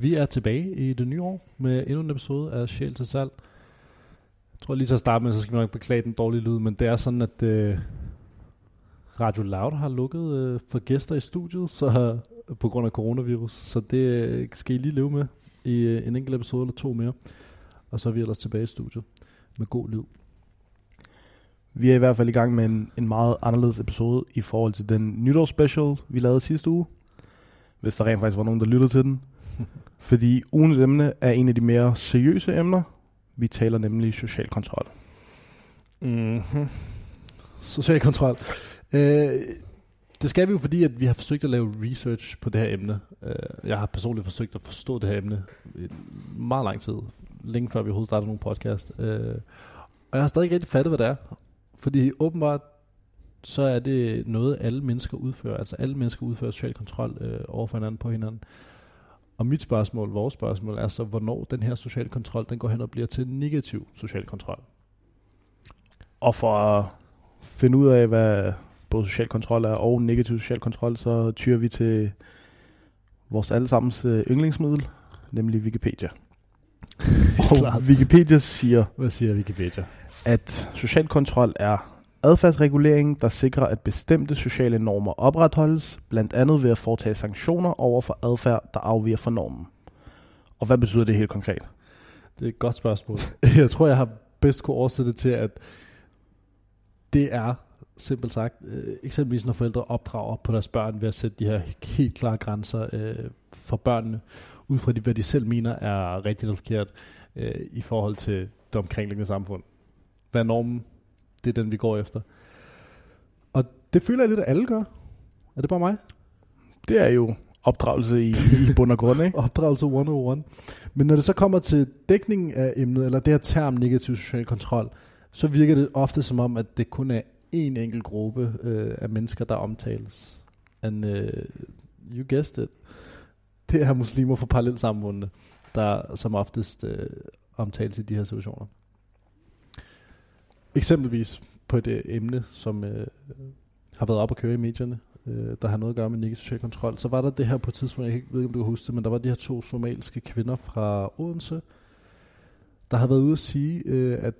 Vi er tilbage i det nye år med endnu en episode af Sjæl til salg. Jeg tror lige til at starte med, så skal vi nok beklage den dårlige lyd, men det er sådan, at øh, Radio Loud har lukket øh, for gæster i studiet så, øh, på grund af coronavirus, så det øh, skal I lige leve med i øh, en enkelt episode eller to mere. Og så er vi ellers tilbage i studiet med god lyd. Vi er i hvert fald i gang med en, en meget anderledes episode i forhold til den nytårsspecial, vi lavede sidste uge. Hvis der rent faktisk var nogen, der lyttede til den. Fordi ugens emne er en af de mere seriøse emner. Vi taler nemlig social kontrol. Mm-hmm. Social kontrol. Øh, det skal vi jo, fordi at vi har forsøgt at lave research på det her emne. Øh, jeg har personligt forsøgt at forstå det her emne i meget lang tid. Længe før vi overhovedet startede nogen podcast. Øh, og jeg har stadig ikke rigtig fattet, hvad det er. Fordi åbenbart, så er det noget, alle mennesker udfører. Altså alle mennesker udfører social kontrol øh, over for hinanden på hinanden. Og mit spørgsmål, vores spørgsmål, er så, hvornår den her social kontrol, den går hen og bliver til negativ social kontrol. Og for at finde ud af, hvad både social kontrol er og negativ social kontrol, så tyrer vi til vores allesammens øh, yndlingsmiddel, nemlig Wikipedia. og Wikipedia siger, Hvad siger Wikipedia? at social kontrol er adfærdsregulering, der sikrer, at bestemte sociale normer opretholdes, blandt andet ved at foretage sanktioner over for adfærd, der afviger fra normen. Og hvad betyder det helt konkret? Det er et godt spørgsmål. Jeg tror, jeg har bedst kunne oversætte det til, at det er simpelt sagt, øh, eksempelvis når forældre opdrager på deres børn ved at sætte de her helt klare grænser øh, for børnene, ud fra de, hvad de selv mener er rigtigt eller forkert øh, i forhold til det omkringliggende samfund. Hvad er normen? Det er den, vi går efter. Og det føler jeg lidt, at alle gør. Er det bare mig? Det er jo opdragelse i, i bund og grund, ikke? Opdragelse 101. Men når det så kommer til dækningen af emnet, eller det her term negativ social kontrol, så virker det ofte som om, at det kun er en enkelt gruppe øh, af mennesker, der omtales. And uh, you guessed it. Det er muslimer fra parallelsamfundene, der som oftest øh, omtales i de her situationer. Eksempelvis på et øh, emne, som øh, har været op at køre i medierne, øh, der har noget at gøre med negativ social kontrol, så var der det her på et tidspunkt, jeg ved ikke, om du kan huske det, men der var de her to somaliske kvinder fra Odense, der havde været ude at sige, øh, at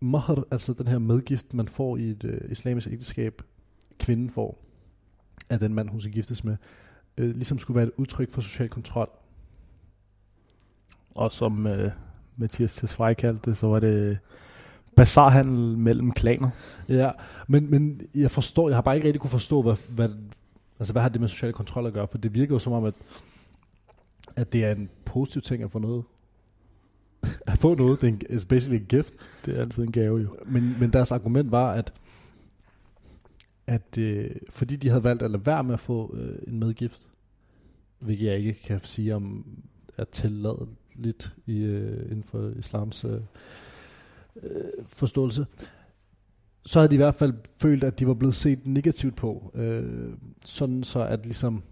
mahr, altså den her medgift, man får i et øh, islamisk ægteskab, kvinden får, af den mand, hun skal giftes med, øh, ligesom skulle være et udtryk for social kontrol. Og som øh, Mathias Tesfaye kaldte det, så var det bazarhandel mellem klaner. Ja, men, men jeg forstår, jeg har bare ikke rigtig kunne forstå, hvad, hvad, altså hvad har det med social kontrol at gøre, for det virker jo som om, at, at det er en positiv ting at få noget. at få noget, det er en, basically en gift. Det er altid en gave jo. Men, men deres argument var, at, at øh, fordi de havde valgt at lade være med at få øh, en medgift, hvilket jeg ikke kan sige om er tilladet lidt i, øh, inden for islams øh, øh, forståelse, så havde de i hvert fald følt, at de var blevet set negativt på. Øh, sådan så, at ligesom,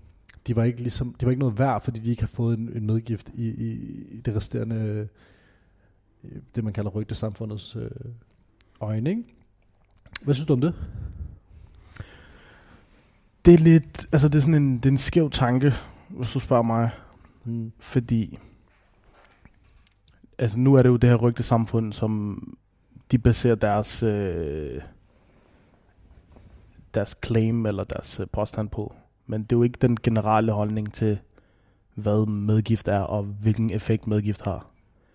de var ikke ligesom, de var ikke noget værd, fordi de ikke har fået en, en medgift i, i, i det resterende, øh, det man kalder rygtesamfundets øh, øjne. Ikke? Hvad synes du om det? Det er lidt, altså det er sådan en, det er en skæv tanke, hvis du spørger mig. Mm. Fordi, altså nu er det jo det her rygtesamfund, som de baserer deres, øh, deres claim eller deres øh, påstand på. Men det er jo ikke den generelle holdning til, hvad medgift er, og hvilken effekt medgift har.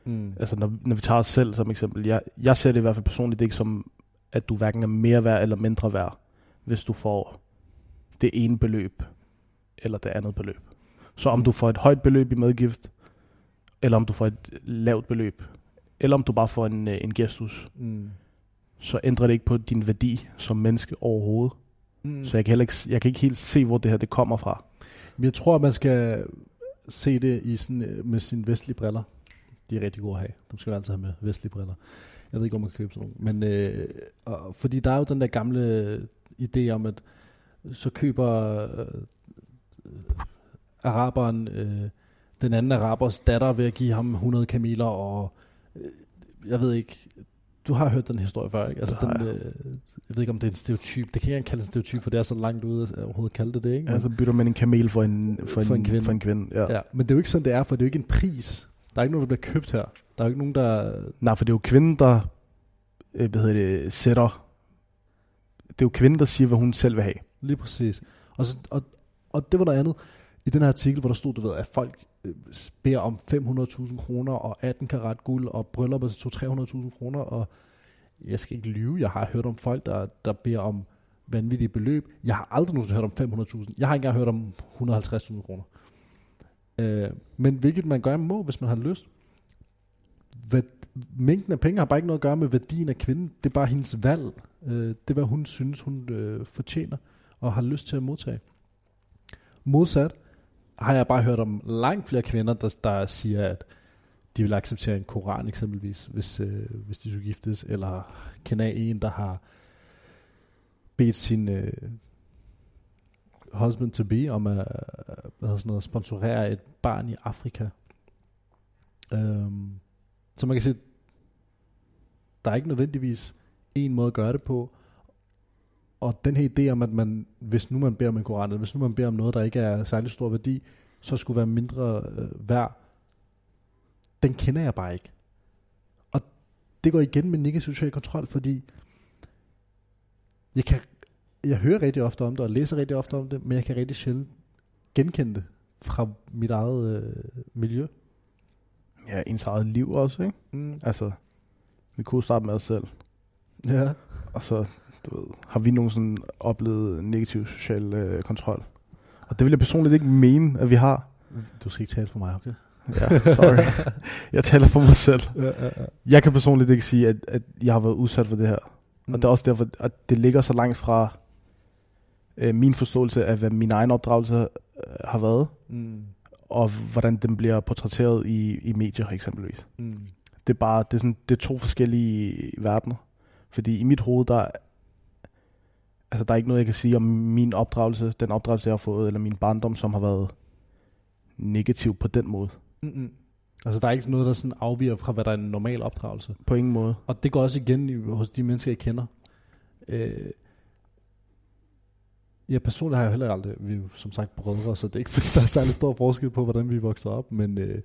Mm. Altså når, når vi tager os selv som eksempel, jeg, jeg ser det i hvert fald personligt ikke som, at du hverken er mere værd eller mindre værd, hvis du får det ene beløb eller det andet beløb. Så om du får et højt beløb i medgift, eller om du får et lavt beløb, eller om du bare får en, øh, en gestus, Mm. så ændrer det ikke på din værdi som menneske overhovedet. Mm. Så jeg kan, heller ikke, jeg kan ikke helt se, hvor det her det kommer fra. Jeg tror, at man skal se det i sådan, øh, med sine vestlige briller. De er rigtig gode at have. Dem skal man altid have med, vestlige briller. Jeg ved ikke, om man kan købe sådan nogle. Men, øh, og, fordi der er jo den der gamle idé om, at så køber øh, araberen øh, den anden arabers datter ved at give ham 100 kameler, og øh, jeg ved ikke, du har hørt den historie før, ikke? Altså, har den, jeg. øh, jeg ved ikke, om det er en stereotyp. Det kan jeg ikke kalde en stereotyp, for det er så langt ude at overhovedet kalde det det, ikke? Ja, så bytter man en kamel for en, for en, For en kvinde. For en kvinde ja. ja. Men det er jo ikke sådan, det er, for det er jo ikke en pris. Der er ikke nogen, der bliver købt her. Der er ikke nogen, der... Nej, for det er jo kvinden, der øh, hvad hedder det, sætter... Det er jo kvinden, der siger, hvad hun selv vil have. Lige præcis. Og, så, og, og det var noget andet i den her artikel, hvor der stod, du ved, at folk Øh, beder om 500.000 kroner og 18 karat guld og bryllupper til 300.000 kroner. Og jeg skal ikke lyve, jeg har hørt om folk, der, der beder om vanvittige beløb. Jeg har aldrig nogensinde hørt om 500.000. Jeg har ikke engang hørt om 150.000 kroner. Øh, men hvilket man gør må, hvis man har lyst. Hvad, mængden af penge har bare ikke noget at gøre med værdien af kvinden. Det er bare hendes valg. Øh, det er, hvad hun synes, hun øh, fortjener og har lyst til at modtage. Modsat har jeg bare hørt om langt flere kvinder, der, der siger, at de vil acceptere en koran eksempelvis, hvis, øh, hvis de skulle giftes, eller kender en, der har bedt sin øh, husband to be om at hvad sådan noget, sponsorere et barn i Afrika. Øhm, så man kan sige, der er ikke nødvendigvis en måde at gøre det på, og den her idé om, at man, hvis nu man beder om en koran, eller hvis nu man beder om noget, der ikke er særlig stor værdi, så skulle være mindre øh, værd, den kender jeg bare ikke. Og det går igen med negativ social kontrol, fordi jeg kan jeg hører rigtig ofte om det, og læser rigtig ofte om det, men jeg kan rigtig sjældent genkende det fra mit eget øh, miljø. Ja, ens eget liv også, ikke? Mm. Altså, vi kunne starte med os selv. Ja. Og så, du ved, har vi nogensinde oplevet negativ social øh, kontrol? Og det vil jeg personligt ikke mene, at vi har. Du skal ikke tale for mig, okay? Ja, sorry. jeg taler for mig selv. Ja, ja, ja. Jeg kan personligt ikke sige, at, at jeg har været udsat for det her. Mm. Og det er også derfor, at det ligger så langt fra øh, min forståelse af, hvad min egen opdragelse øh, har været, Mm. og hvordan den bliver portrætteret i, i medier eksempelvis. Mm. Det er bare det er, sådan, det er to forskellige verdener. Fordi i mit hoved, der, altså, der er ikke noget, jeg kan sige om min opdragelse, den opdragelse, jeg har fået, eller min barndom, som har været negativ på den måde. Mm-mm. Altså, der er ikke noget, der sådan afviger fra, hvad der er en normal opdragelse. På ingen måde. Og det går også igen i, hos de mennesker, jeg kender. Øh, ja, personligt har jeg heller aldrig, vi er jo som sagt brødre, så det er ikke fordi, der er særlig stor forskel på, hvordan vi vokset op, men, øh,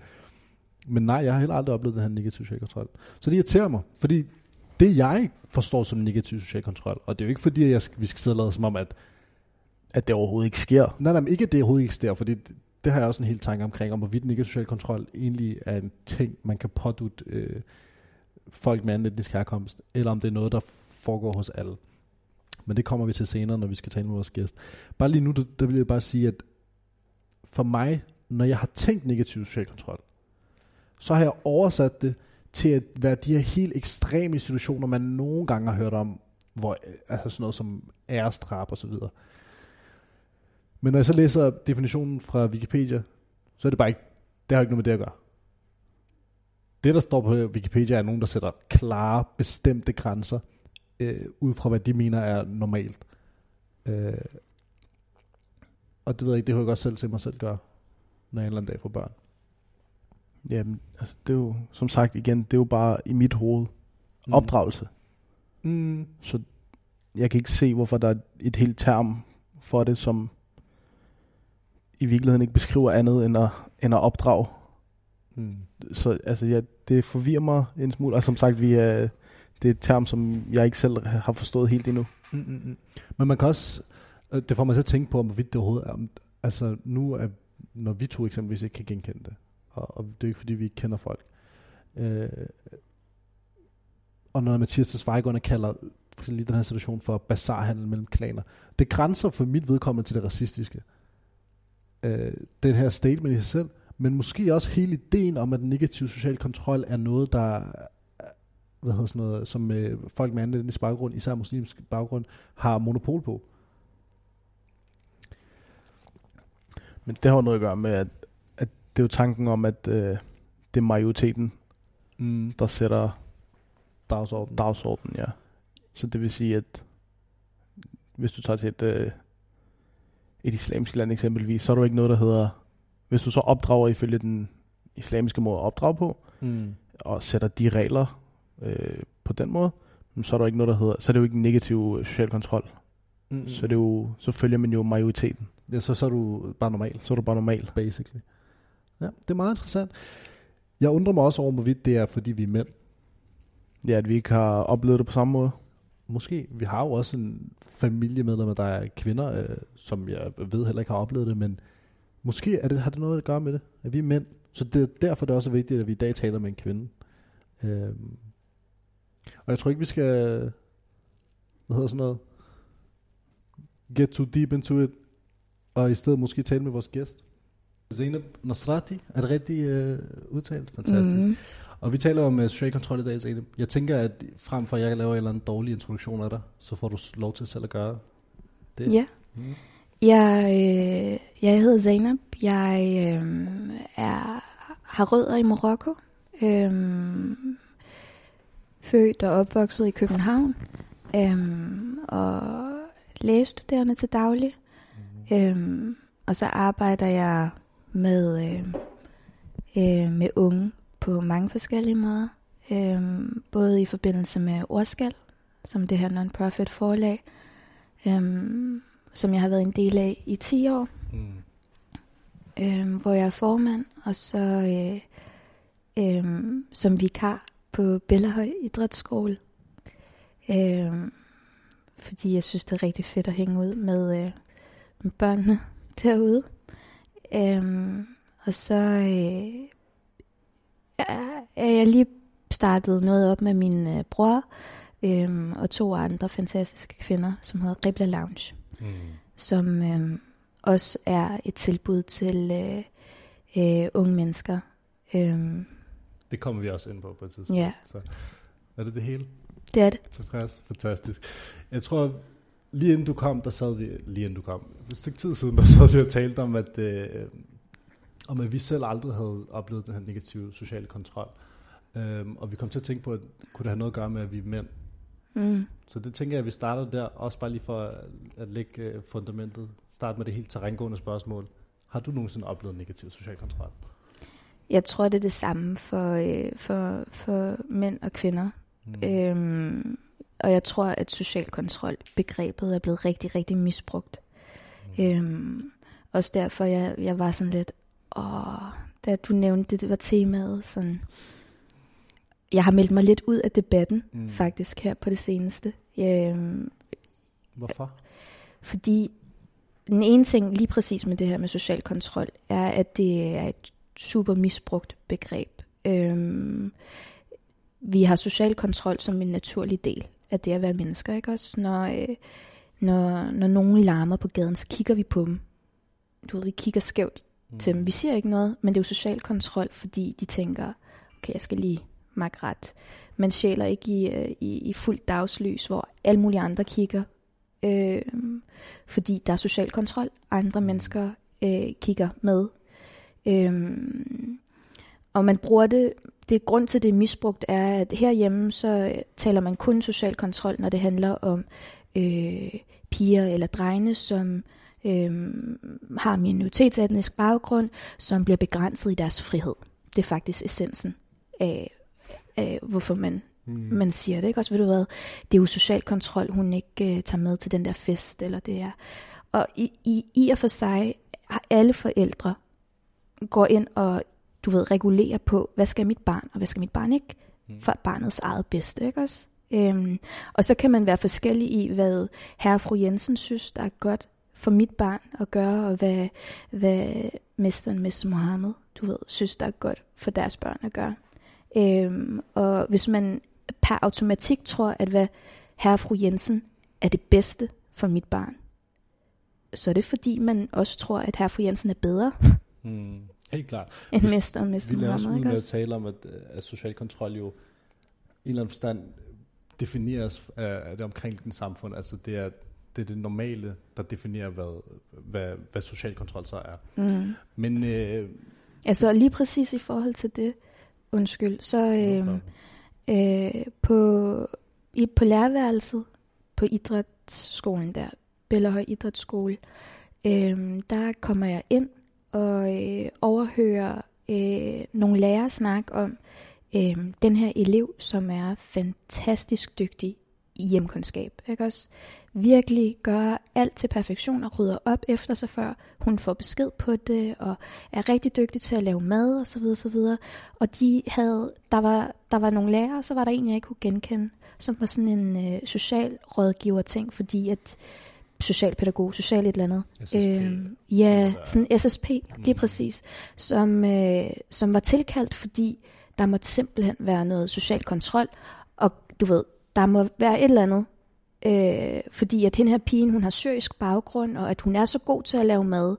men nej, jeg har heller aldrig oplevet den her negativ social kontrol. Så det irriterer mig, fordi det jeg forstår som negativ social kontrol, og det er jo ikke fordi, at jeg vi skal sidde og lade som om, at At det overhovedet ikke sker. Nej, nej, men ikke at det overhovedet ikke sker, for det, det har jeg også en hel tanke omkring, om hvorvidt negativ social kontrol egentlig er en ting, man kan pådute øh, folk med anden etnisk herkomst, eller om det er noget, der foregår hos alle. Men det kommer vi til senere, når vi skal tale med vores gæst. Bare lige nu, der, der vil jeg bare sige, at for mig, når jeg har tænkt negativ social kontrol, så har jeg oversat det til at være de her helt ekstreme situationer, man nogle gange har hørt om, hvor, altså sådan noget som ærestrap og så videre. Men når jeg så læser definitionen fra Wikipedia, så er det bare ikke, det har ikke noget med det at gøre. Det, der står på Wikipedia, er nogen, der sætter klare, bestemte grænser, øh, ud fra hvad de mener er normalt. Øh, og det ved jeg ikke, det kunne jeg godt selv se mig selv gøre, når jeg en eller anden dag får børn. Jamen, altså, det er jo, som sagt igen, det er jo bare i mit hoved Mm. opdragelse. Mm. Så jeg kan ikke se, hvorfor der er et helt term for det, som i virkeligheden ikke beskriver andet end at, end at opdrage. Mm. Så altså, ja, det forvirrer mig en smule. Og som sagt, vi er, det er et term, som jeg ikke selv har forstået helt endnu. Mm, mm, mm. Men man kan også, øh, det får mig til at tænke på, om hvorvidt det overhovedet er, altså nu er, når vi to eksempelvis ikke kan genkende det, og, og det er ikke fordi, vi ikke kender folk. Øh, og når Mathias Tesfaye kalder for lige den her situation for bazarhandel mellem klaner, det grænser for mit vedkommende til det racistiske. Øh, den her statement i sig selv, men måske også hele ideen om, at negativ social kontrol er noget, der hvad hedder sådan noget, som øh, folk med anden etnisk baggrund, især muslimsk baggrund, har monopol på. Men det har jo noget at gøre med, at det er jo tanken om, at øh, det er majoriteten, Mm. der sætter Dagsorden. dagsordenen, ja. Så det vil sige, at hvis du tager til et, øh, et islamisk land eksempelvis, så er jo ikke noget, der hedder, hvis du så opdrager ifølge den islamiske måde at opdrage på, Mm. og sætter de regler øh, på den måde, så er der ikke noget, der hedder, så er det jo ikke negativ øh, social kontrol. Mm. Så, er det jo, så følger man jo majoriteten. Ja, så, så er du bare normal. Så er du bare normal. Basically. Ja, det er meget interessant. Jeg undrer mig også over, hvorvidt det er, fordi vi er mænd. Ja, at vi ikke har oplevet det på samme måde. Måske. Vi har jo også en familiemedlemmer, der er kvinder, øh, som jeg ved heller ikke har oplevet det, men måske er det, har det noget at gøre med det, at vi er mænd. Så det er derfor det er også vigtigt, at vi i dag taler med en kvinde. Øhm. Og jeg tror ikke, vi skal, hvad hedder sådan noget, get too deep into it, og i stedet måske tale med vores gæst. Zainab Nasrati, er det rigtigt øh, udtalt? Fantastisk. Mm. Og vi taler om uh, social kontrol i dag, Zainab. Jeg tænker, at frem for at jeg laver en eller anden dårlig introduktion af dig, så får du lov til selv at gøre det. Ja. Mm. Jeg, øh, jeg hedder Zainab. Jeg øh, er, har rødder i Marokko. Øh, født og opvokset i København. Øh, og lægestuderende til daglig. Mm. Øh, og så arbejder jeg med, øh, øh, med unge på mange forskellige måder. Øhm, både i forbindelse med Ordskal, som det her non-profit forlag, øhm, som jeg har været en del af i 10 år, mm. øhm, hvor jeg er formand, og så øh, øhm, som vikar på Bellerhøj Idrætsskole. Øhm, fordi jeg synes, det er rigtig fedt at hænge ud med, øh, med børnene derude. Øhm, og så øh, er jeg lige startet noget op med min øh, bror øhm, og to andre fantastiske kvinder, som hedder Ribla Lounge, mm. som øhm, også er et tilbud til øh, øh, unge mennesker. Øhm, det kommer vi også ind på på et tidspunkt. Ja. Så er det det hele? Det er det. Tilfreds. Fantastisk. Jeg tror, lige inden du kom, der sad vi, lige inden du kom, et stykke tid siden, der sad vi og talte om, at øh, om at vi selv aldrig havde oplevet den her negative sociale kontrol. Øhm, og vi kom til at tænke på, at kunne det have noget at gøre med, at vi er mænd? Mm. Så det tænker jeg, at vi starter der, også bare lige for at, lægge øh, fundamentet. Start med det helt terrængående spørgsmål. Har du nogensinde oplevet negativ social kontrol? Jeg tror, det er det samme for, øh, for, for mænd og kvinder. Mm. Øhm, og jeg tror, at social kontrol, begrebet er blevet rigtig, rigtig misbrugt. Mm. Øhm, også derfor, jeg, jeg var sådan lidt, og da du nævnte det, det var temaet, sådan, jeg har meldt mig lidt ud af debatten, mm. faktisk, her på det seneste. Øhm, Hvorfor? Fordi den ene ting lige præcis med det her med social kontrol, er, at det er et super misbrugt begreb. Øhm, vi har social kontrol som en naturlig del af det at være mennesker, ikke også? Når, øh, når, når nogen larmer på gaden, så kigger vi på dem. Du ved, vi kigger skævt mm. til dem. Vi siger ikke noget, men det er jo social kontrol, fordi de tænker, okay, jeg skal lige makke ret. Man sjæler ikke i, øh, i, i fuldt dagslys, hvor alle mulige andre kigger, øh, fordi der er social kontrol. Andre mm. mennesker øh, kigger med. Øh, og man bruger det, det grund til det er misbrugt er, at herhjemme så taler man kun social kontrol, når det handler om øh, piger eller drenge, som øh, har minoritetsetnisk baggrund, som bliver begrænset i deres frihed. Det er faktisk essensen af, af hvorfor man, mm. man siger det. Ikke? Også ved du hvad, det er jo social kontrol, hun ikke øh, tager med til den der fest, eller det er. Og i, i, i og for sig har alle forældre går ind og du ved, regulerer på, hvad skal mit barn, og hvad skal mit barn ikke, mm. for barnets eget bedste, ikke også? Øhm, og så kan man være forskellig i, hvad herre og fru Jensen synes, der er godt for mit barn at gøre, og hvad, hvad mesteren Mr. Mohammed, du ved, synes, der er godt for deres børn at gøre. Øhm, og hvis man per automatik tror, at hvad herre og fru Jensen er det bedste for mit barn, så er det fordi, man også tror, at herre og fru Jensen er bedre. Mm, helt klart. En mester og mester Vi lader også ud med at tale om, at, at social kontrol jo i en eller anden forstand defineres af, det omkringliggende samfund. Altså det er det er det normale, der definerer, hvad, hvad, hvad social kontrol så er. Mm. Men... Øh, altså lige præcis i forhold til det, undskyld, så øh, øh, på, i, på lærerværelset på idrætsskolen der, Bellerhøj Idrætsskole, øh, der kommer jeg ind og øh, overhører øh, nogle lærere snak om, øh, den her elev, som er fantastisk dygtig i hjemkundskab, ikke også? Virkelig gør alt til perfektion og rydder op efter sig før. Hun får besked på det og er rigtig dygtig til at lave mad og så videre, så videre. Og de havde, der var, der var nogle lærere, og så var der en, jeg ikke kunne genkende, som var sådan en øh, social rådgiver ting, fordi at socialpædagog, social et eller andet. SSP. Øhm, ja, sådan SSP, lige præcis, som, øh, som var tilkaldt, fordi der måtte simpelthen være noget social kontrol, og du ved, der må være et eller andet, øh, fordi at den her pige, hun har syrisk baggrund, og at hun er så god til at lave mad,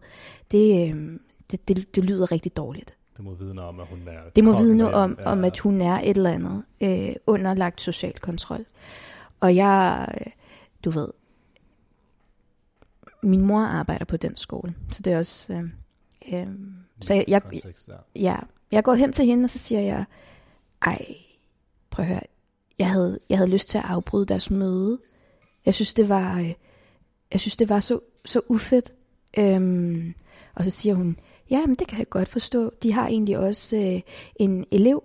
det, øh, det, det, det lyder rigtig dårligt. Det må vidne om, at hun er... Det må vidne om, Ja, om, at hun er et eller andet øh, underlagt social kontrol. Og jeg, øh, du ved, min mor arbejder på den skole, så det er også... Øh, øh, så jeg, jeg, ja, jeg går hen til hende, og så siger jeg, ej, prøv at høre, jeg havde, jeg havde lyst til at afbryde deres møde. Jeg synes, det var, øh, jeg synes, det var så, så ufedt. Øhm, og så siger hun, ja, men det kan jeg godt forstå. De har egentlig også øh, en elev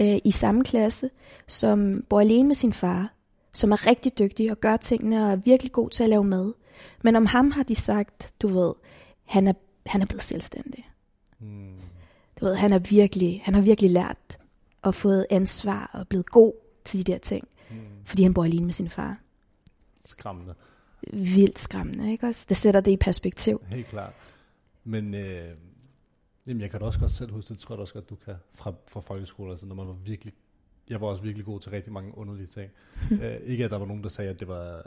øh, i samme klasse, som bor alene med sin far, som er rigtig dygtig og gør tingene og er virkelig god til at lave mad. Men om ham har de sagt, du ved, han er, han er blevet selvstændig. Mm. Du ved, han er virkelig, han har virkelig lært og fået ansvar og blevet god til de der ting, Mm. fordi han bor alene med sin far. Skræmmende. Vildt skræmmende, ikke også? Det sætter det i perspektiv. Helt klart. Men øh, jamen, jeg kan da også godt selv huske, det tror jeg også godt, du kan, fra, fra folkeskole, altså når man var virkelig, jeg var også virkelig god til rigtig mange underlige ting. øh, ikke at der var nogen, der sagde, at det, var,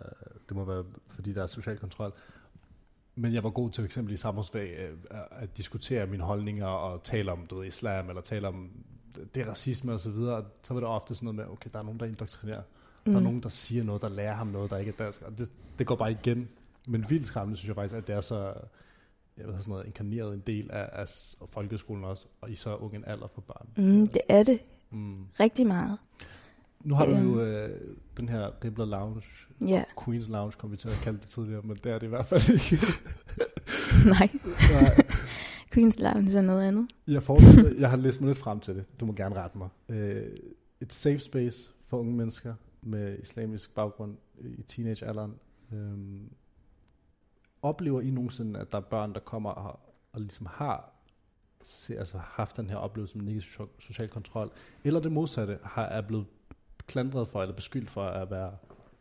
det må være, fordi der er social kontrol. Men jeg var god til for eksempel i samfundsfag øh, at- diskutere mine holdninger og tale om du ved, islam, eller tale om det er racisme og så videre. Så var det ofte sådan noget med, okay, der er nogen, der indoktrinerer. Mm. Der er nogen, der siger noget, der lærer ham noget, der ikke er dansk. Og det, det går bare igen. Men vildt skræmmende, synes jeg faktisk, at det er så jeg ved, sådan noget, inkarneret en del af, af folkeskolen også, og i så ung en alder for børn. Mm, det er det Mm. rigtig meget. Nu har du Øhm. jo øh, den her Ribler Lounge, Ja, Queens Lounge, kom vi til at kalde det tidligere, men det er det i hvert fald ikke. nej. Nej. Queens Lounge er noget andet. Jeg, jeg har læst mig lidt frem til det. Du må gerne rette mig. Øh, et safe space for unge mennesker med islamisk baggrund i teenagealderen. Øh, oplever I nogensinde, at der er børn, der kommer og, og ligesom har se, altså haft den her oplevelse med negativ social, kontrol, eller det modsatte, har er blevet klandret for eller beskyldt for at være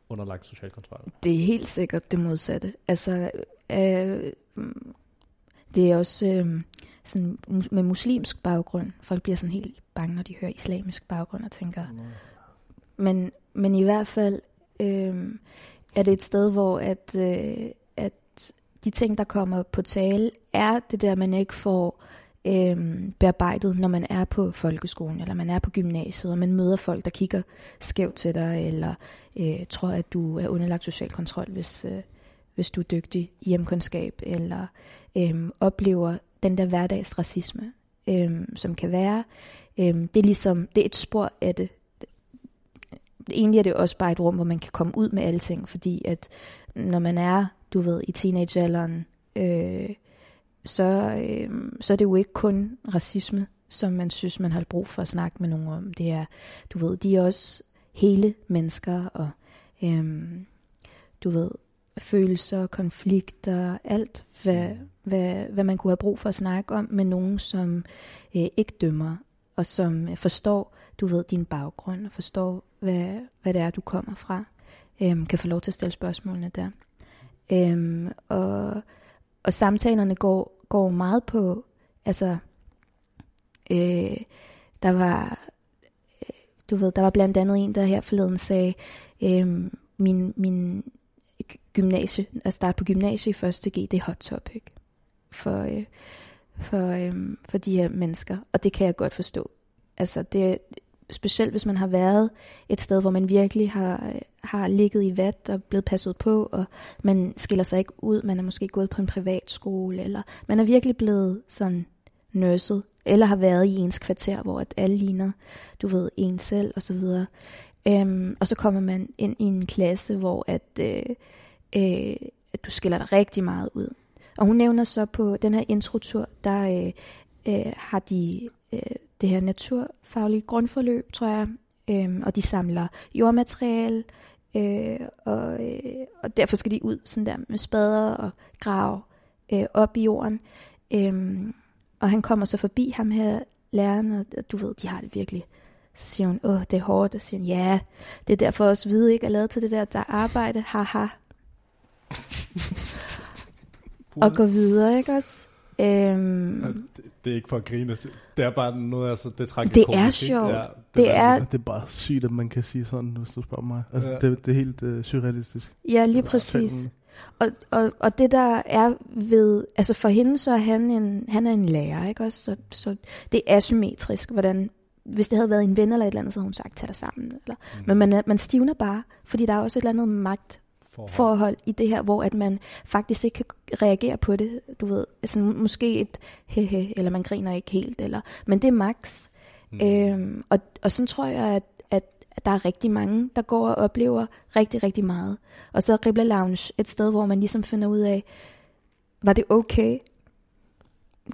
underlagt social kontrol? Det er helt sikkert det modsatte. Altså, øh, det er også øh, sådan, med muslimsk baggrund. Folk bliver sådan helt bange, når de hører islamisk baggrund og tænker, Men, men i hvert fald øh, er det et sted, hvor at, øh, at de ting, der kommer på tale, er det der, man ikke får øh, bearbejdet, når man er på folkeskolen, eller man er på gymnasiet, og man møder folk, der kigger skævt til dig, eller øh, tror, at du er underlagt social kontrol, hvis, øh, hvis du er dygtig i hjemkundskab, eller øh, oplever den der hverdagsracisme, øh, som kan være. Øh, det er ligesom, det er et spor af det, egentlig er det også bare et rum, hvor man kan komme ud med alting, fordi at når man er, du ved, i teenagealderen, øh, så, øh, så er det jo ikke kun racisme, som man synes, man har brug for at snakke med nogen om. Det er, du ved, de er også hele mennesker, og øh, du ved, følelser, konflikter, alt, hvad, hvad, hvad man kunne have brug for at snakke om med nogen, som øh, ikke dømmer, og som øh, forstår, du ved, din baggrund, og forstår, hvad, hvad det er, du kommer fra, øhm, kan få lov til at stille spørgsmålene der. Øhm, og, og samtalerne går, går meget på, altså, øh, der var, øh, du ved, der var blandt andet en, der her forleden sagde, øh, min, min gymnasie, at starte på gymnasie i første G, det er hot topic for, øh, for, øh, for de her mennesker, og det kan jeg godt forstå. Altså, det specielt, hvis man har været et sted, hvor man virkelig har, har ligget i vat og blevet passet på, og man skiller sig ikke ud, man er måske gået på en privat skole, eller man er virkelig blevet sådan nørset, eller har været i ens kvarter, hvor at alle ligner, du ved, en selv, og så videre. Øhm, og så kommer man ind i en klasse, hvor at, øh, øh, at du skiller dig rigtig meget ud. Og hun nævner så på den her introtur, der øh, øh, har de, øh, det her naturfaglige grundforløb, tror jeg, øhm, og de samler jordmateriale, øh, og, øh, og derfor skal de ud sådan der med spader og grave øh, op i jorden. Øhm, og han kommer så forbi ham her, læreren, og du ved, de har det virkelig. Så siger hun, åh, det er hårdt, og siger hun, ja, det er derfor også hvide ikke er lavet til det der, der arbejde, haha. og gå videre, ikke også? Øhm, det, det er ikke for at grine. Det er bare noget, altså, det trækker Det er sjovt. Ja, det, det, er, det er bare sygt, at man kan sige sådan, hvis du spørger mig. Altså, ja. det, det er helt uh, surrealistisk. Ja, lige præcis. Og, og, og det der er ved, altså for hende så er han en, han er en lærer, ikke også? Så, så det er asymmetrisk, hvordan, hvis det havde været en ven eller et eller andet, så havde hun sagt, tag dig sammen. Eller, mm. Men man, man stivner bare, fordi der er også et eller andet magt forhold. forhold i det her, hvor at man faktisk ikke kan reagere på det, du ved, altså måske et hehe, eller man griner ikke helt, eller, men det er max. Mm. Øhm, og, og sådan tror jeg, at, at, der er rigtig mange, der går og oplever rigtig, rigtig meget. Og så er Ribla Lounge et sted, hvor man ligesom finder ud af, var det okay?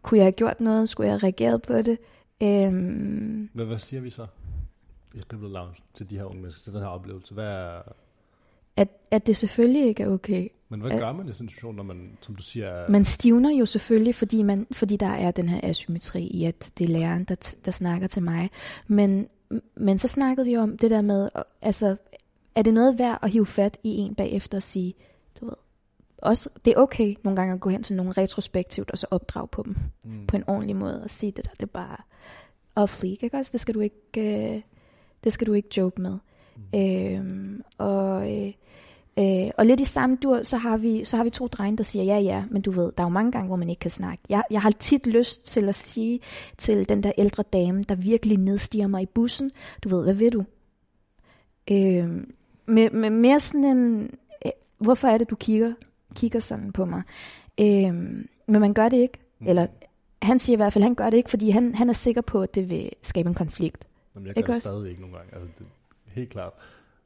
Kunne jeg have gjort noget? Skulle jeg have reageret på det? Øhm, hvad, hvad siger vi så i Ribla Lounge til de her unge mennesker, til den her oplevelse? Hvad er, at, at det selvfølgelig ikke er okay. Men hvad at, gør man i sådan en situation, når man, som du siger... Er... Man stivner jo selvfølgelig, fordi, man, fordi der er den her asymmetri i, at det er læreren, der, der snakker til mig. Men, men så snakkede vi om det der med, altså, er det noget værd at hive fat i en bagefter og sige, du ved, også, det er okay nogle gange at gå hen til nogle retrospektivt, og så opdrage på dem mm. på en ordentlig måde, og sige, det der, det er bare off ikke også? Det skal du ikke, øh, det skal du ikke joke med. Mm. Øhm, og, øh, øh, og lidt i samme dur, så har, vi, så har vi to drenge, der siger, ja ja, men du ved, der er jo mange gange, hvor man ikke kan snakke. Jeg, jeg har tit lyst til at sige til den der ældre dame, der virkelig nedstiger mig i bussen, du ved, hvad ved du? Øhm, med, med mere sådan en, øh, hvorfor er det, du kigger, kigger sådan på mig? Øhm, men man gør det ikke. Mm. Eller han siger i hvert fald, han gør det ikke, fordi han, han er sikker på, at det vil skabe en konflikt. Jamen, jeg gør ikke det stadig ikke nogle gange. Altså, det, helt klart.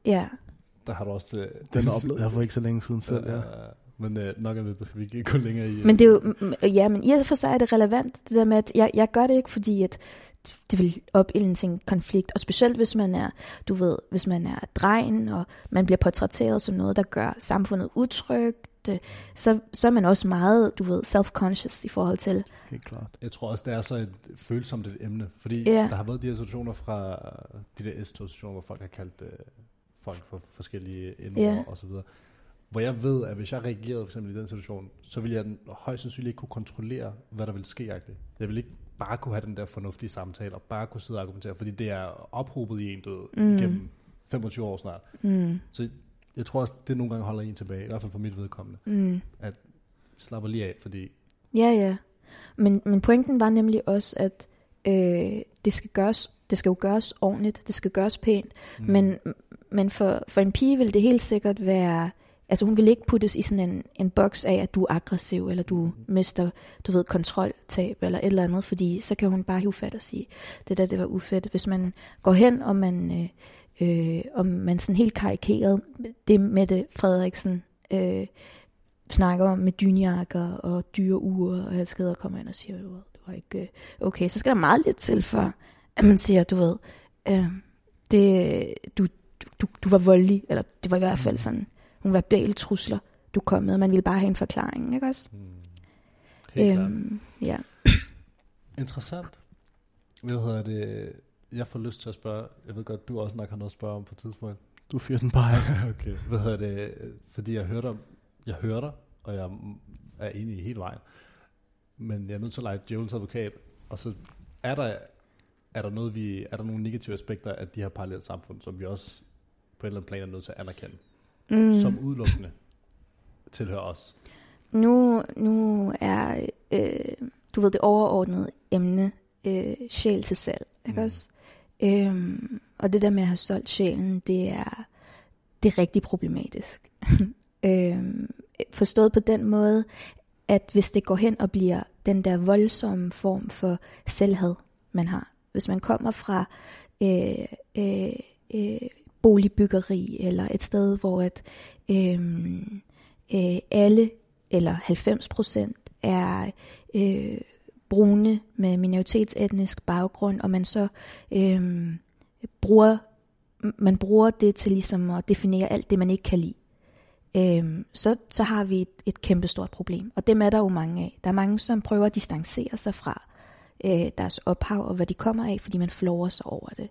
Ja. Der har du også... Uh, den oplevede jeg for ikke så længe siden selv, ja. Men uh, nok er det, vi kan gå længere i... Men det er jo, ja, men i og for sig er det relevant, det der med, at jeg, jeg gør det ikke, fordi at det vil opilde til en konflikt, og specielt hvis man er, du ved, hvis man er drengen, og man bliver portrætteret som noget, der gør samfundet utrygt, så, så er man også meget, du ved, self-conscious i forhold til. Helt klart. Jeg tror også, det er så et følsomt et emne, fordi yeah. der har været de her situationer fra de der S-situationer, hvor folk har kaldt uh, folk for forskellige indord yeah. og så videre. Hvor jeg ved, at hvis jeg reagerede for eksempel i den situation, så ville jeg højst sandsynligt ikke kunne kontrollere, hvad der ville ske. Jeg ville ikke bare kunne have den der fornuftige samtale, og bare kunne sidde og argumentere, fordi det er ophobet i en død mm. gennem 25 år snart. Mm. Så jeg tror også, det nogle gange holder en tilbage, i hvert fald for mit vedkommende. Mm. At slapper lige af, fordi... Ja, ja. Men, men pointen var nemlig også, at øh, det, skal gøres, det skal jo gøres ordentligt, det skal gøres pænt, mm. men, men for, for en pige vil det helt sikkert være Altså hun vil ikke puttes i sådan en, en boks af, at du er aggressiv, eller du mister, du ved, kontroltab, eller et eller andet, fordi så kan hun bare hive fat og sige, det der, det var ufedt. Hvis man går hen, og man, øh, øh, og man sådan helt karikeret, det Mette Frederiksen øh, snakker om med dynjakker og dyre uger, og jeg skal kommer ind og siger, du ved, det var ikke øh, okay. Så skal der meget lidt til, for at man siger, du ved, øh, det, du, du, du var voldelig, eller det var i hvert fald sådan, nogle verbale trusler, du kom med. Man ville bare have en forklaring, ikke også? Mm. Helt øhm, ja. Interessant. Hvad hedder det? Jeg får lyst til at spørge, jeg ved godt, du også nok har noget at spørge om på et tidspunkt. Du fyrer den bare okay. Hvad hedder det? Fordi jeg hører dig, jeg hører dig, og jeg er enig i hele vejen. Men jeg er nødt til at lege djævelens advokat, og så er der, er der, noget, vi, er der nogle negative aspekter af de her parallelle samfund, som vi også på et eller andet plan er nødt til at anerkende mm. som udelukkende tilhører os? Nu, nu er, øh, du ved, det overordnede emne øh, sjæl til salg, ikke mm. også? Øhm, og det der med at have solgt sjælen, det er, det er rigtig problematisk. øhm, forstået på den måde, at hvis det går hen og bliver den der voldsomme form for selvhed, man har. Hvis man kommer fra øh, øh, øh, boligbyggeri, eller et sted, hvor at øh, øh, alle, eller 90 procent, er øh, brune med minoritetsetnisk baggrund, og man så øh, bruger, man bruger det til ligesom at definere alt det, man ikke kan lide, øh, så, så har vi et, et kæmpestort problem. Og dem er der jo mange af. Der er mange, som prøver at distancere sig fra øh, deres ophav og hvad de kommer af, fordi man flover sig over det.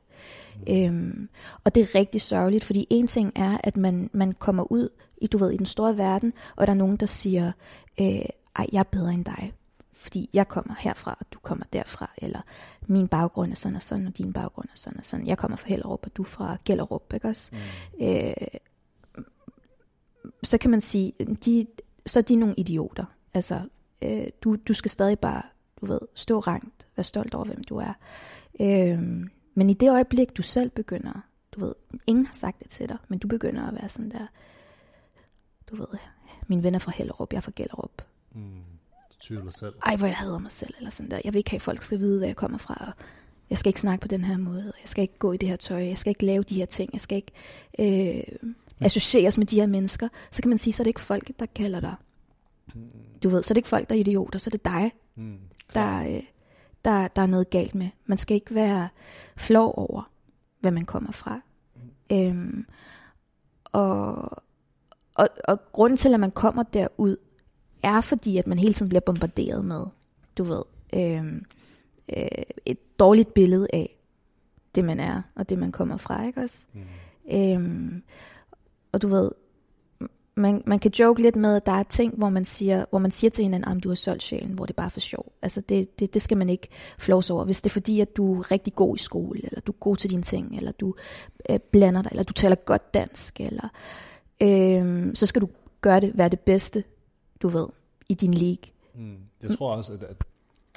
Mm. Øhm, og det er rigtig sørgeligt, fordi en ting er, at man, man kommer ud i, du ved, i den store verden, og der er nogen, der siger, øh, ej, jeg er bedre end dig, fordi jeg kommer herfra, og du kommer derfra, eller min baggrund er sådan og sådan, og din baggrund er sådan og sådan. Jeg kommer fra Hellerup, og du fra Gellerup, ikke også? Mm. Øh, så kan man sige, de, så er de nogle idioter. Altså, øh, du, du skal stadig bare, du ved, stå rangt, være stolt over, hvem du er. Øh, men i det øjeblik, du selv begynder, du ved, ingen har sagt det til dig, men du begynder at være sådan der, du ved, mine venner fra Hellerup, jeg er fra Gellerup. Mm, tvivler selv. Ej, hvor jeg hader mig selv, eller sådan der. Jeg vil ikke have, at folk skal vide, hvor jeg kommer fra, og jeg skal ikke snakke på den her måde, jeg skal ikke gå i det her tøj, jeg skal ikke lave de her ting, jeg skal ikke øh, associeres med de her mennesker. Så kan man sige, så er det ikke folk, der kalder dig. Mm. Du ved, så er det ikke folk, der er idioter, så er det dig, mm, der, øh, der, der er noget galt med. Man skal ikke være flov over, hvad man kommer fra. Mm. Øhm, og, og, og grunden til, at man kommer derud, er fordi, at man hele tiden bliver bombarderet med, du ved, øhm, øh, et dårligt billede af det, man er, og det, man kommer fra, ikke også? Mm. Øhm, og du ved, man, man kan joke lidt med, at der er ting, hvor man siger, hvor man siger til hinanden, at du har solgt sjælen, hvor det er bare for sjov. Altså det, det, det skal man ikke flås over. Hvis det er fordi, at du er rigtig god i skole, eller du er god til dine ting, eller du øh, blander dig, eller du taler godt dansk, eller øh, så skal du gøre det, være det bedste, du ved, i din league. Mm. Jeg tror også, at, at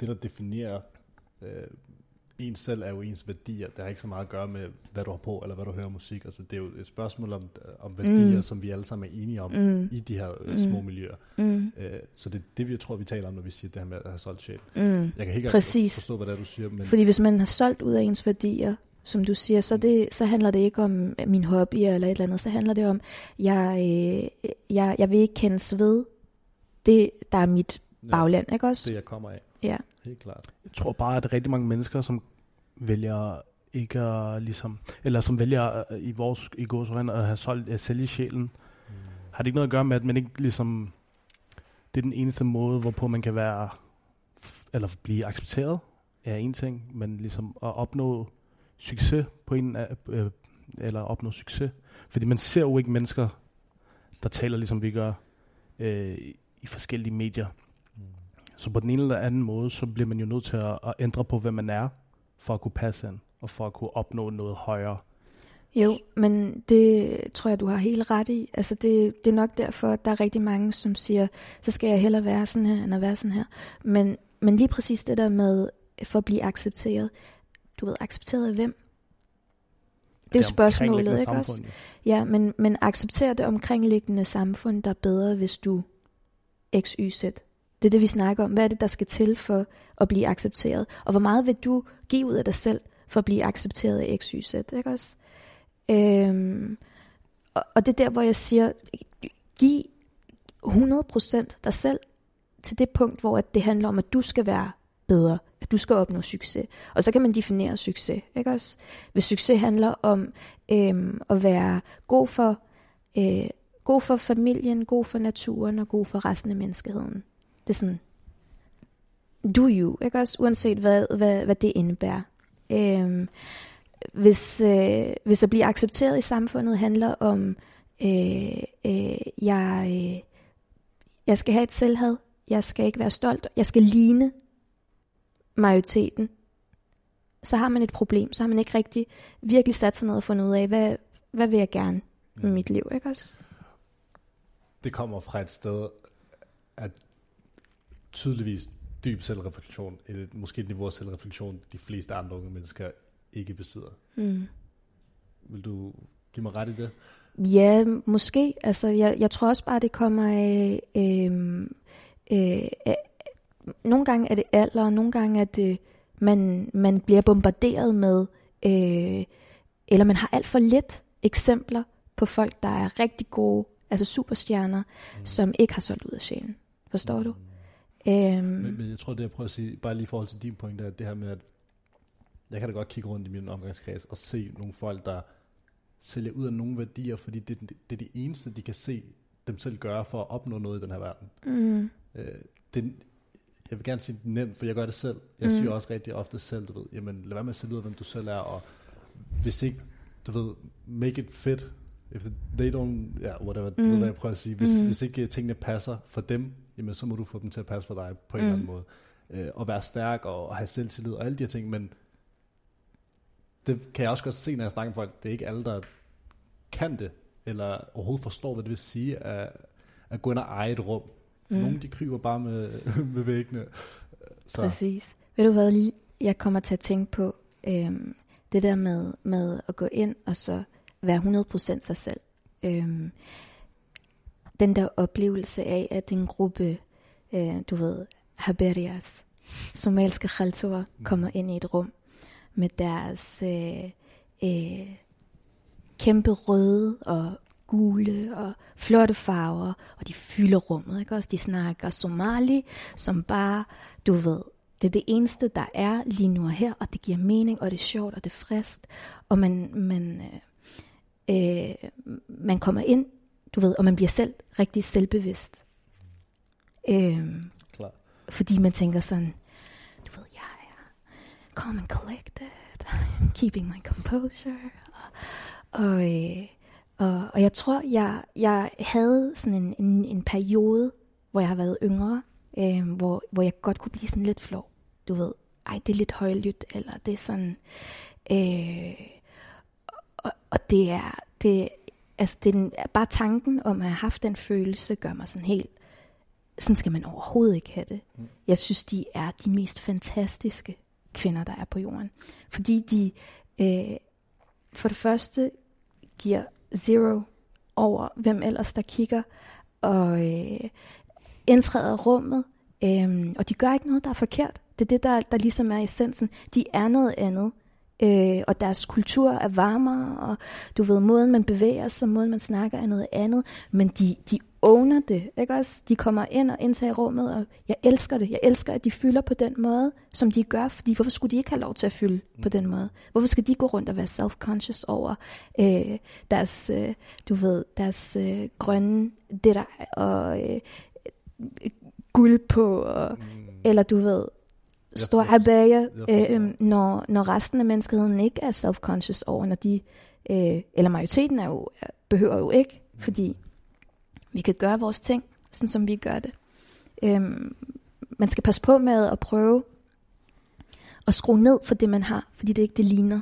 det, der definerer øh, en selv er jo ens værdier. Det har ikke så meget at gøre med, hvad du har på, eller hvad du hører musik. Altså, det er jo et spørgsmål om, om værdier, mm. som vi alle sammen er enige om mm. i de her øh, små mm. miljøer. Mm. Øh, så det er det, vi tror, vi taler om, når vi siger det her med at have solgt sjæl. Mm. Jeg kan ikke Præcis. forstå, hvad det er, du siger. Men... Fordi hvis man har solgt ud af ens værdier, som du siger, så, det, så handler det ikke om min hobby eller et eller andet. Så handler det om, jeg, øh, jeg, jeg vil ikke kendes ved det, der er mit bagland, ja, ikke også? Det, jeg kommer af. Ja. Helt klart. Jeg tror bare, at rigtig mange mennesker, som vælger ikke at ligesom, eller som vælger øh, i vores i gåsøjne at have solgt, at sælge sjælen, mm. har det ikke noget at gøre med, at man ikke ligesom, det er den eneste måde, hvorpå man kan være, eller blive accepteret, er en ting, men ligesom at opnå succes på en, øh, eller opnå succes. Fordi man ser jo ikke mennesker, der taler ligesom vi gør øh, i forskellige medier. Mm. Så på den ene eller anden måde, så bliver man jo nødt til at, at ændre på, hvem man er, for at kunne passe ind, og for at kunne opnå noget højere. Jo, men det tror jeg, du har helt ret i. Altså det, det er nok derfor, at der er rigtig mange, som siger, så skal jeg hellere være sådan her, end at være sådan her. Men, men lige præcis det der med, for at blive accepteret. Du ved, accepteret af hvem? Det er jo spørgsmålet, ikke også? Ja, men, men acceptere det omkringliggende samfund, der er bedre, hvis du x, y, z. Det er det, vi snakker om. Hvad er det, der skal til for at blive accepteret? Og hvor meget vil du give ud af dig selv for at blive accepteret af X, Y, Z? Ikke også? Øhm, og, og det er der, hvor jeg siger, giv 100% dig selv til det punkt, hvor det handler om, at du skal være bedre, at du skal opnå succes. Og så kan man definere succes, ikke også? Hvis succes handler om øhm, at være god for, øh, god for familien, god for naturen og god for resten af menneskeheden, det er sådan, do you, ikke også? Uanset hvad, hvad, hvad det indebærer. Øhm, hvis, øh, hvis at blive accepteret i samfundet handler om, øh, øh, jeg, øh, jeg skal have et selvhed, jeg skal ikke være stolt, jeg skal ligne majoriteten, så har man et problem, så har man ikke rigtig virkelig sat sig ned og fundet ud af, hvad, hvad vil jeg gerne med mit liv, ikke også? Det kommer fra et sted, at tydeligvis dyb selvreflektion, et, måske et niveau af selvreflektion, de fleste andre unge mennesker ikke besidder. Mm. Vil du give mig ret i det? Ja, måske. Altså, jeg, jeg tror også bare, det kommer af... Øh, øh, øh, nogle gange er det alder, og nogle gange er det, man, man bliver bombarderet med, øh, eller man har alt for lidt eksempler på folk, der er rigtig gode, altså superstjerner, mm. som ikke har solgt ud af sjælen. Forstår mm. du? Øhm, Men, men jeg tror, det jeg prøver at sige, bare lige i forhold til din point, er det her med, at jeg kan da godt kigge rundt i min omgangskreds og se nogle folk, der sælger ud af nogle værdier, fordi det, det, det er det eneste, de kan se dem selv gøre for at opnå noget i den her verden. mm, Øh, det, jeg vil gerne sige det nemt, for jeg gør det selv. Jeg Mm. mm. siger også rigtig ofte selv, du ved, jamen lad være med at sælge ud af, hvem du selv er, og hvis ikke, du ved, make it fit, if they don't, ja, yeah, whatever, Mm. ved, hvad jeg prøver at sige. Hvis, Mm. mm. hvis ikke tingene passer for dem, jamen så må du få dem til at passe for dig på en Mm. eller anden måde. Øh, og være stærk og, og have selvtillid og alle de her ting, men det kan jeg også godt se, når jeg snakker med folk, det er ikke alle, der kan det, eller overhovedet forstår, hvad det vil sige at, at gå ind og eje et rum. mm, Mm. Nogle de kryber bare med, med væggene. Så Præcis. Ved du hvad, jeg kommer til at tænke på øhm, det der med, med at gå ind og så være 100% sig selv. Øhm, den der oplevelse af, at en gruppe, øh, du ved, haberias, somaliske khaltorer, kommer ind i et rum med deres øh, øh, kæmpe røde og gule og flotte farver, og de fylder rummet, ikke også? De snakker somali, som bare, du ved, det er det eneste, der er lige nu og her, og det giver mening, og det er sjovt, og det er friskt, og man, man, øh, øh, man kommer ind, du ved, og man bliver selv rigtig selvbevidst. Øh, klar. fordi man tænker sådan, du ved, jeg er calm and collected, I'm keeping my composure. Og, og, øh, og, og jeg tror, jeg, jeg havde sådan en, en, en periode, hvor jeg har været yngre, øh, hvor, hvor jeg godt kunne blive sådan lidt flov. Du ved, ej, det er lidt højlydt, eller det er sådan... Øh, og, og det er, det, altså er den, bare tanken om at have haft den følelse, gør mig sådan helt, sådan skal man overhovedet ikke have det. Mm. Jeg synes, de er de mest fantastiske kvinder, der er på jorden. Fordi de øh, for det første giver zero over, hvem ellers der kigger, og øh, indtræder rummet, øh, og de gør ikke noget, der er forkert. Det er det, der, der ligesom er essensen. De er noget andet, øh, og deres kultur er varmere, og du ved, måden man bevæger sig, måden man snakker er noget andet, men de, de owner det, ikke også? De kommer ind og indtager rummet, og jeg elsker det. Jeg elsker, at de fylder på den måde, som de gør, fordi hvorfor skulle de ikke have lov til at fylde mm. på den måde? Hvorfor skal de gå rundt og være self-conscious over øh, deres, øh, du ved, deres øh, grønne det der, og øh, guld på, og, Mm. eller du ved, Jeg forstår. øh, når, når resten af menneskeheden ikke er self-conscious over, når de, øh, eller majoriteten er jo, behøver jo ikke, Mm. fordi vi kan gøre vores ting, sådan som vi gør det. Øhm, man skal passe på med at prøve at skrue ned for det, man har, fordi det ikke det ligner,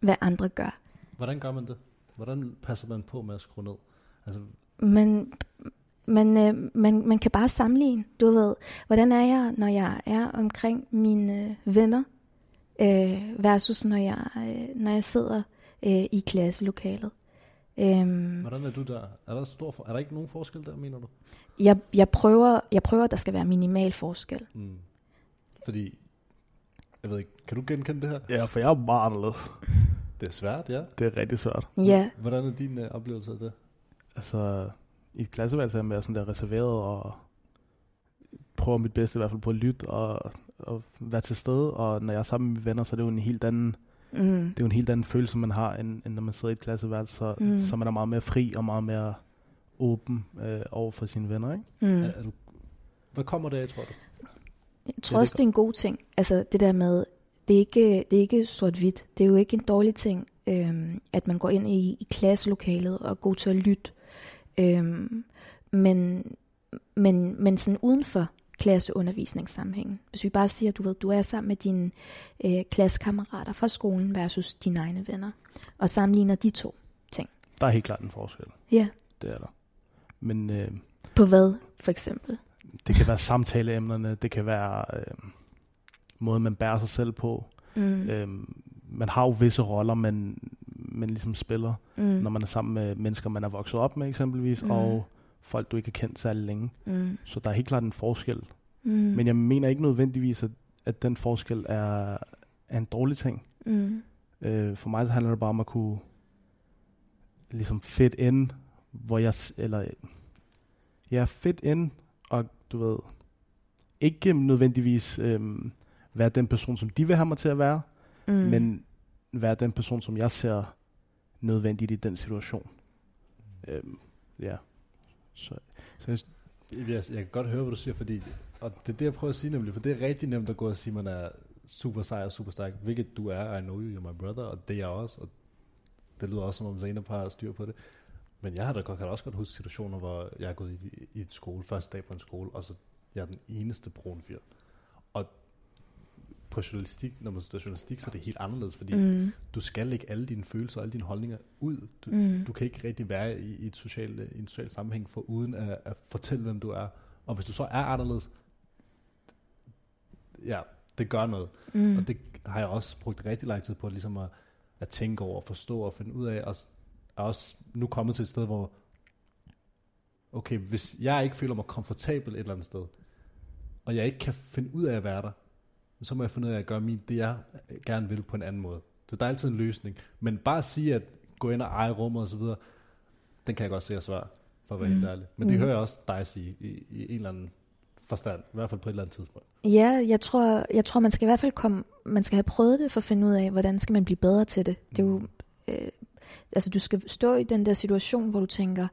hvad andre gør. Hvordan gør man det? Hvordan passer man på med at skrue ned? Altså, Men man, øh, man, man kan bare sammenligne. Du ved, hvordan er jeg, når jeg er omkring mine venner, øh, versus når jeg, øh, når jeg sidder øh, i klasselokalet. Øhm, hvordan er du der? Er der, stor for, er der ikke nogen forskel der, mener du? jeg, jeg, prøver, jeg prøver, at der skal være minimal forskel. Mm. Fordi, jeg ved ikke, kan du genkende det her? Ja, for jeg er meget anderledes. Det er svært, ja. Det er rigtig svært. Ja, Hvordan er din uh, oplevelse af det? Altså, i et klasseværelse er jeg mere sådan der reserveret og prøver mit bedste i hvert fald på at lytte og, og være til stede. Og når jeg er sammen med mine venner, så er det jo en helt anden, mm, det er jo en helt anden følelse, man har, end, end når man sidder i et klasseværelse. Så, Mm. så man er meget mere fri og meget mere åben øh, over for sine venner, ikke? mm. Er, er du, hvad kommer det af, tror du? Jeg tror også, det er en god ting. Altså det der med, det er ikke, det er ikke sort-hvidt. Det er jo ikke en dårlig ting, øhm, at man går ind i, i klasselokalet og er god til at lytte. Øhm, men, men, men sådan uden for klasseundervisningssammenhængen. Hvis vi bare siger, du ved, du er sammen med dine øh, klassekammerater fra skolen versus dine egne venner, og sammenligner de to. Der er helt klart en forskel. Ja. Det er der. Men øh, På hvad, for eksempel? det kan være samtaleemnerne, det kan være øh, måden, man bærer sig selv på. Mm. Øh, man har jo visse roller, man, man ligesom spiller, mm. når man er sammen med mennesker, man er vokset op med eksempelvis, Mm. og folk, du ikke har kendt særlig længe. Mm. Så der er helt klart en forskel. Mm. Men jeg mener ikke nødvendigvis, at, at den forskel er, er en dårlig ting. mm. Øh, for mig så handler det bare om at kunne ligesom fit ind, hvor jeg, eller ja, fit ind, og du ved, ikke nødvendigvis øh, være den person, som de vil have mig til at være, mm. men være den person, som jeg ser nødvendigt i den situation. Øh, ja. Så, så jeg, Jeg, jeg kan godt høre, hvad du siger, fordi, og det er det, jeg prøver at sige nemlig, for det er rigtig nemt at gå og sige, at man er super sej og super stærk, hvilket du er, I know you, you're my brother, og det er jeg også, og det lyder også, som om Zainab har styr på det. Men jeg har da godt, kan da også godt huske situationer, hvor jeg er gået i, i et skole, første dag på en skole, og så jeg er den eneste brun fyr. På journalistik, når man studerer journalistik, så er det helt anderledes, fordi mm. Du skal lægge alle dine følelser og alle dine holdninger ud. Du, Mm. du kan ikke rigtig være i, i, et social, i en social sammenhæng for uden at, at fortælle, hvem du er. Og hvis du så er anderledes, ja, det gør noget. Mm. Og det har jeg også brugt rigtig lang tid på, ligesom at, at tænke over, forstå og finde ud af. Og er også nu kommet til et sted, hvor, okay, hvis jeg ikke føler mig komfortabel et eller andet sted, og jeg ikke kan finde ud af at være der, så må jeg finde ud af at gøre min, det jeg gerne vil på en anden måde. Så der er altid en løsning. Men bare at sige, at gå ind og eje rummet og så videre, den kan jeg godt se er svær, for at være mm. helt ærlig. Men det Mm. hører jeg også dig sige i, i en eller anden forstand, i hvert fald på et eller andet tidspunkt. Ja, jeg tror, jeg tror, man skal i hvert fald komme, man skal have prøvet det for at finde ud af, hvordan skal man blive bedre til det. Det er jo, øh, altså du skal stå i den der situation, hvor du tænker,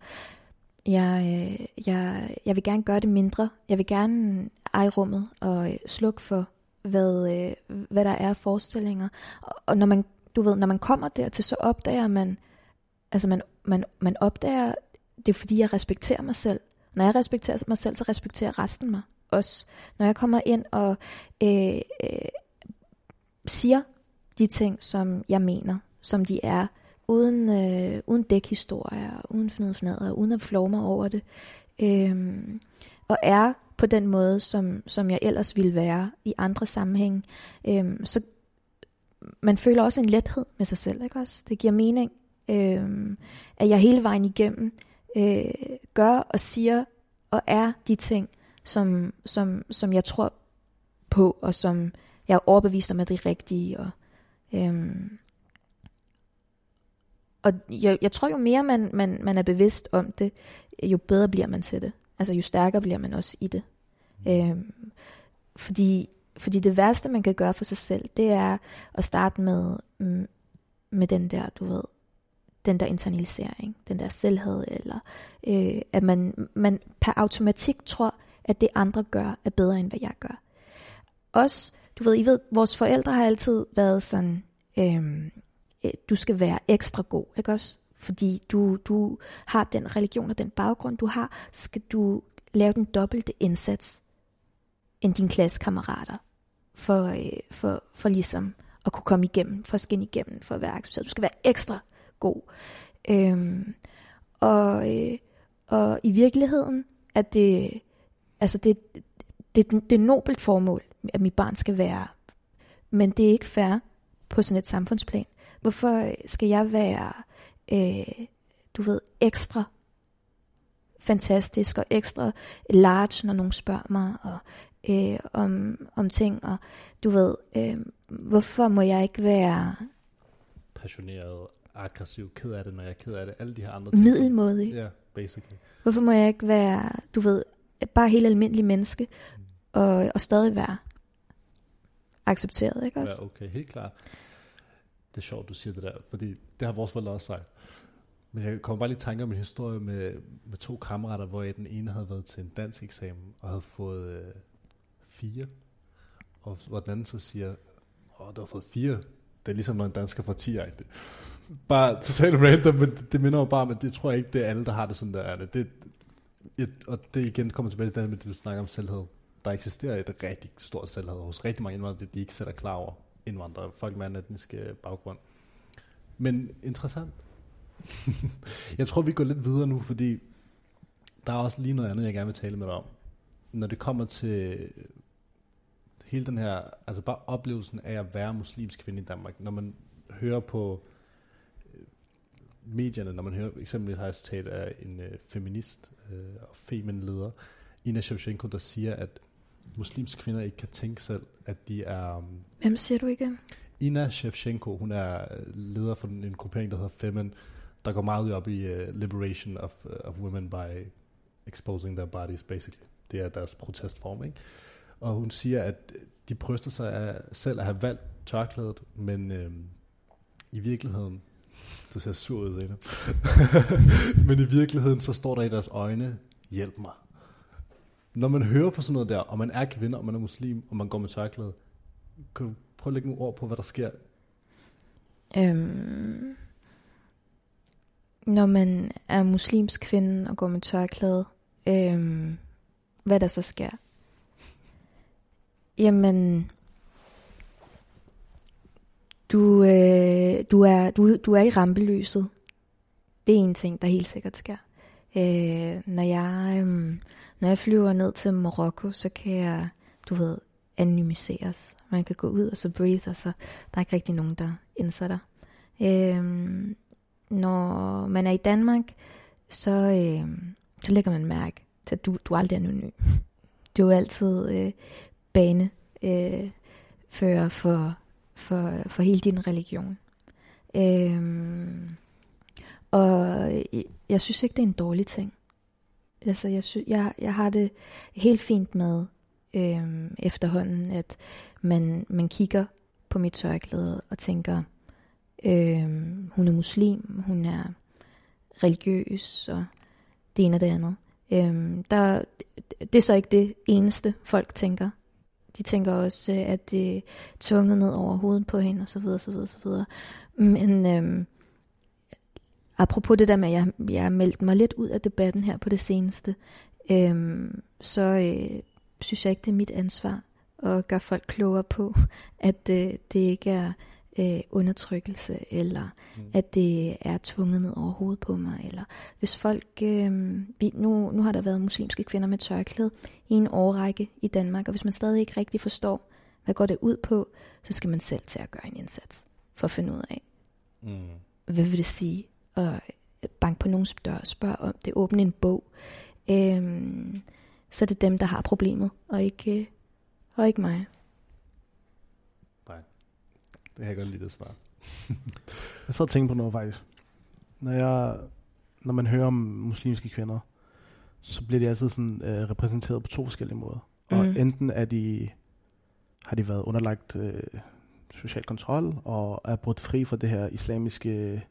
jeg, øh, jeg, jeg vil gerne gøre det mindre. Jeg vil gerne eje rummet og øh, slukke for, hvad, øh, hvad der er af forestillinger. Og, og når man, du ved, når man kommer dertil, så opdager man, altså man, man, man opdager, det er fordi, jeg respekterer mig selv. Når jeg respekterer mig selv, så respekterer resten mig også. Når jeg kommer ind og øh, øh, siger de ting, som jeg mener, som de er, uden, øh, uden dækhistorier, uden fnidfnader, uden at flove mig over det, øh, og er på den måde, som, som jeg ellers ville være i andre sammenhænge, øhm, så man føler også en lethed med sig selv, ikke også? Det giver mening, øhm, at jeg hele vejen igennem øh, gør og siger og er de ting, som, som, som jeg tror på, og som jeg er overbevist om er det rigtige. Og, øhm, og jeg, jeg tror, jo mere man, man, man er bevidst om det, jo bedre bliver man til det. Altså jo stærkere bliver man også i det. Øhm, fordi, fordi det værste, man kan gøre for sig selv, det er at starte med, mm, med den der, du ved, den der internalisering, den der selvhed, eller øh, at man, man per automatik tror, at det andre gør er bedre, end hvad jeg gør. Også, du ved, I ved, vores forældre har altid været sådan, øhm, øh, du skal være ekstra god, ikke også? Fordi du, du har den religion og den baggrund, du har, skal du lave den dobbelte indsats end dine klassekammerater, for, øh, for, for ligesom at kunne komme igennem, for at skinne igennem, for at være accepteret. Du skal være ekstra god. Øhm, og, øh, og i virkeligheden er det, altså det, det, det er nobelt formål, at mit barn skal være, men det er ikke fair på sådan et samfundsplan. Hvorfor øh, skal jeg være, øh, du ved, ekstra fantastisk og ekstra large, når nogen spørger mig og, øh, om, om ting, og du ved, øh, hvorfor må jeg ikke være Passioneret, aggressiv, ked af det, når jeg er ked af det, alle de her andre ting. middelmådig? Ja, yeah, basically. Hvorfor må jeg ikke være, du ved, bare helt almindelig menneske, og, og stadig være accepteret, ikke også? Ja, okay, helt klart. Det er sjovt, du siger det der, fordi det har vores forældre også sagt. Men jeg kommer bare lige i tanke om en historie med, med to kammerater, hvor den ene havde været til en dansk eksamen og havde fået øh, fire. Og hvor den anden så siger, åh, du har fået fire. Det er ligesom, når en dansker får 10 det. Bare totalt random, men det, det minder mig bare om, at det tror jeg ikke, det er alle, der har det sådan, der er det. det et, og det igen kommer tilbage til det med det, du snakker om selvhed. Der eksisterer et rigtig stort selvhed hos rigtig mange indvandrere, det de ikke selv er klar over indvandrere, folk med anden etnisk øh, baggrund. Men interessant. jeg tror, vi går lidt videre nu, fordi der er også lige noget andet, jeg gerne vil tale med dig om. Når det kommer til hele den her, altså bare oplevelsen af at være muslimsk kvinde i Danmark, når man hører på øh, medierne, når man hører, eksempelvis har jeg citat af en øh, feminist øh, og feminleder, Ina Shevchenko, der siger, at muslimske kvinder ikke kan tænke selv, at de er... Um, Hvem siger du igen? Ina Shevchenko, hun er øh, leder for en, en gruppering, der hedder Femin, der går meget op i uh, liberation of, uh, of women by exposing their bodies, basically. Det er deres protestform, ikke? og hun siger, at de bryster sig af selv at have valgt tørklædet, men øh, i virkeligheden, du ser sur ud, Zena. men i virkeligheden, så står der i deres øjne, hjælp mig. Når man hører på sådan noget der, og man er kvinde, og man er muslim, og man går med tørklæde, kan du prøve at lægge nogle ord på, hvad der sker? Øhm, når man er muslimsk kvinde og går med tørklæde, øhm, hvad der så sker? Jamen, du, øh, du, er, du, du er i rampelyset. Det er en ting, der helt sikkert sker. Øh, når, jeg, øh, når jeg flyver ned til Marokko, så kan jeg, du ved, anonymiseres. Man kan gå ud og så breathe, og så der er ikke rigtig nogen, der indser dig. Øh, når man er i Danmark, så, øh, så lægger man mærke til, at du, du er aldrig anonym. Du er altid øh, bane øh, for, for, for, for hele din religion. Øh, og jeg synes ikke, det er en dårlig ting. Altså, jeg, sy- jeg, jeg har det helt fint med øh, efterhånden, at man, man kigger på mit tørklæde og tænker, øh, hun er muslim, hun er religiøs, og det ene og det andet. Øh, der, det er så ikke det eneste, folk tænker. De tænker også, øh, at det er tunget ned over hovedet på hende, og så videre, så videre, så videre. Men øh, apropos det der med, at jeg, jeg har meldt mig lidt ud af debatten her på det seneste, øh, så øh, synes jeg ikke, det er mit ansvar at gøre folk klogere på, at øh, det ikke er øh, undertrykkelse, eller mm. at det er tvunget ned over hovedet på mig. Eller hvis folk, øh, vi, nu, nu har der været muslimske kvinder med tørklæde i en årrække i Danmark, og hvis man stadig ikke rigtig forstår, hvad går det ud på, så skal man selv til at gøre en indsats for at finde ud af, mm. hvad vil det sige at banke på nogens dør og spørge om det, åbne en bog. Øh, så er det dem, der har problemet, og ikke, øh, og ikke mig. Det kan jeg godt lide det svar. jeg sad og tænkte på noget faktisk. Når, jeg, når man hører om muslimske kvinder, så bliver de altid sådan, øh, repræsenteret på to forskellige måder. Mm. Og enten er de, har de været underlagt øh, social kontrol, og er brudt fri fra det her islamiske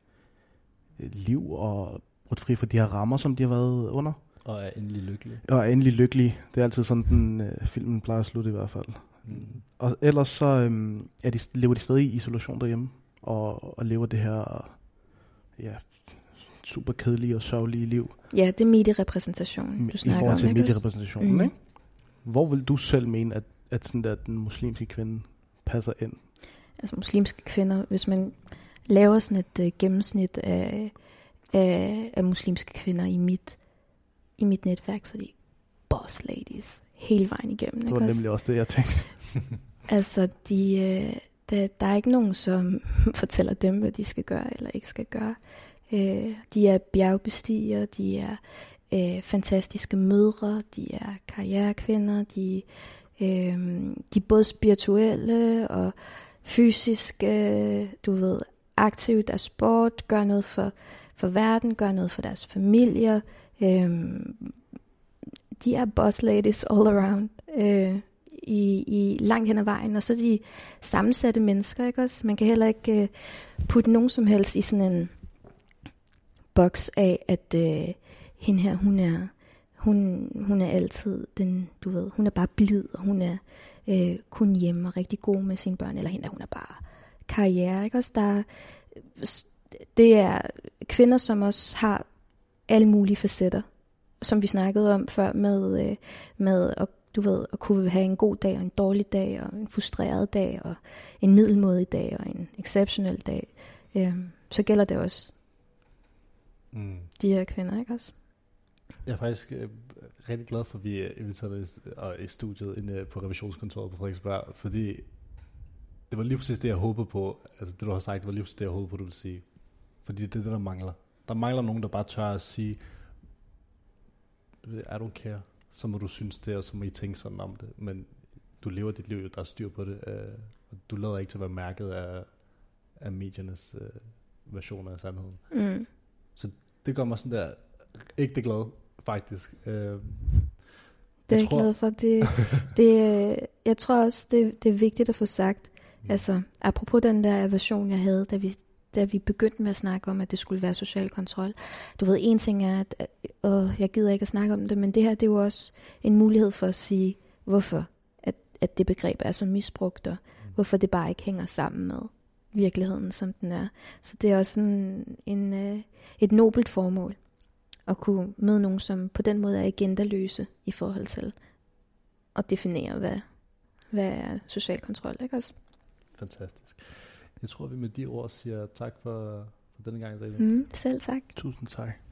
øh, liv, og brudt fri fra de her rammer, som de har været under. Og er endelig lykkelig. Og er endelig lykkelig. Det er altid sådan, den øh, filmen plejer at slutte i hvert fald. Mm. Og ellers så øhm, er de, lever de stadig i isolation derhjemme, og, og lever det her ja, super kedelige og sørgelige liv. Ja, det er medierepræsentation, du snakker om. I forhold til om, medierepræsentationen, mm. ikke? Hvor vil du selv mene, at, at sådan der, den muslimske kvinde passer ind? Altså muslimske kvinder, hvis man laver sådan et uh, gennemsnit af, af, af muslimske kvinder i mit i mit netværk, så er de boss ladies hele vejen igennem. Det var ikke nemlig også det, jeg tænkte. altså, de, øh, der, der er ikke nogen, som fortæller dem, hvad de skal gøre eller ikke skal gøre. Øh, de er bjergbestiger, de er øh, fantastiske mødre, de er karrierekvinder, de, øh, de er både spirituelle og fysiske, du ved, aktive i deres sport, gør noget for, for verden, gør noget for deres familier, Øhm, de er boss ladies all around øh, i, i langt hen ad vejen, og så er de sammensatte mennesker, ikke også? Man kan heller ikke øh, putte nogen som helst i sådan en boks af, at øh, hende her, hun er, hun, hun er altid den, du ved, hun er bare blid, og hun er øh, kun hjemme og rigtig god med sine børn, eller hende, hun er bare karriere, ikke også? Der, det er kvinder, som også har alle mulige facetter, som vi snakkede om før med, øh, med at, du ved, at kunne have en god dag og en dårlig dag, og en frustreret dag, og en middelmodig dag, og en exceptionel dag. Øh, så gælder det også mm. de her kvinder, ikke også? Jeg er faktisk øh, rigtig glad for, at vi inviterede dig i studiet inde på revisionskontoret på Frederiksberg, fordi det var lige præcis det, jeg håbede på. Altså det, du har sagt, det var lige præcis det, jeg håbede på, du ville sige. Fordi det er det, der mangler. Der mangler nogen, der bare tør at sige, I don't care, så må du synes det, og så må I tænke sådan om det. Men du lever dit liv, der er styr på det, øh, og du lader ikke til at være mærket af, af mediernes øh, version af sandheden. Mm. Så det gør mig sådan der, ikke det glad, faktisk. Øh, Det er Jeg jeg tror- glad for. Det, det, øh, jeg tror også, det, det er vigtigt at få sagt. Mm. Altså, apropos den der aversion, jeg havde, da vi, da vi begyndte med at snakke om, at det skulle være social kontrol. Du ved, en ting er, at øh, jeg gider ikke at snakke om det, men det her, det er jo også en mulighed for at sige, hvorfor at, at det begreb er så misbrugt, og hvorfor det bare ikke hænger sammen med virkeligheden, som den er. Så det er også en, en, øh, et nobelt formål at kunne møde nogen, som på den måde er agendaløse i forhold til at definere, hvad, hvad er social kontrol, ikke også? Fantastisk. Jeg tror, vi med de ord siger tak for, for denne gang, Celia. Mm, selv tak. Tusind tak.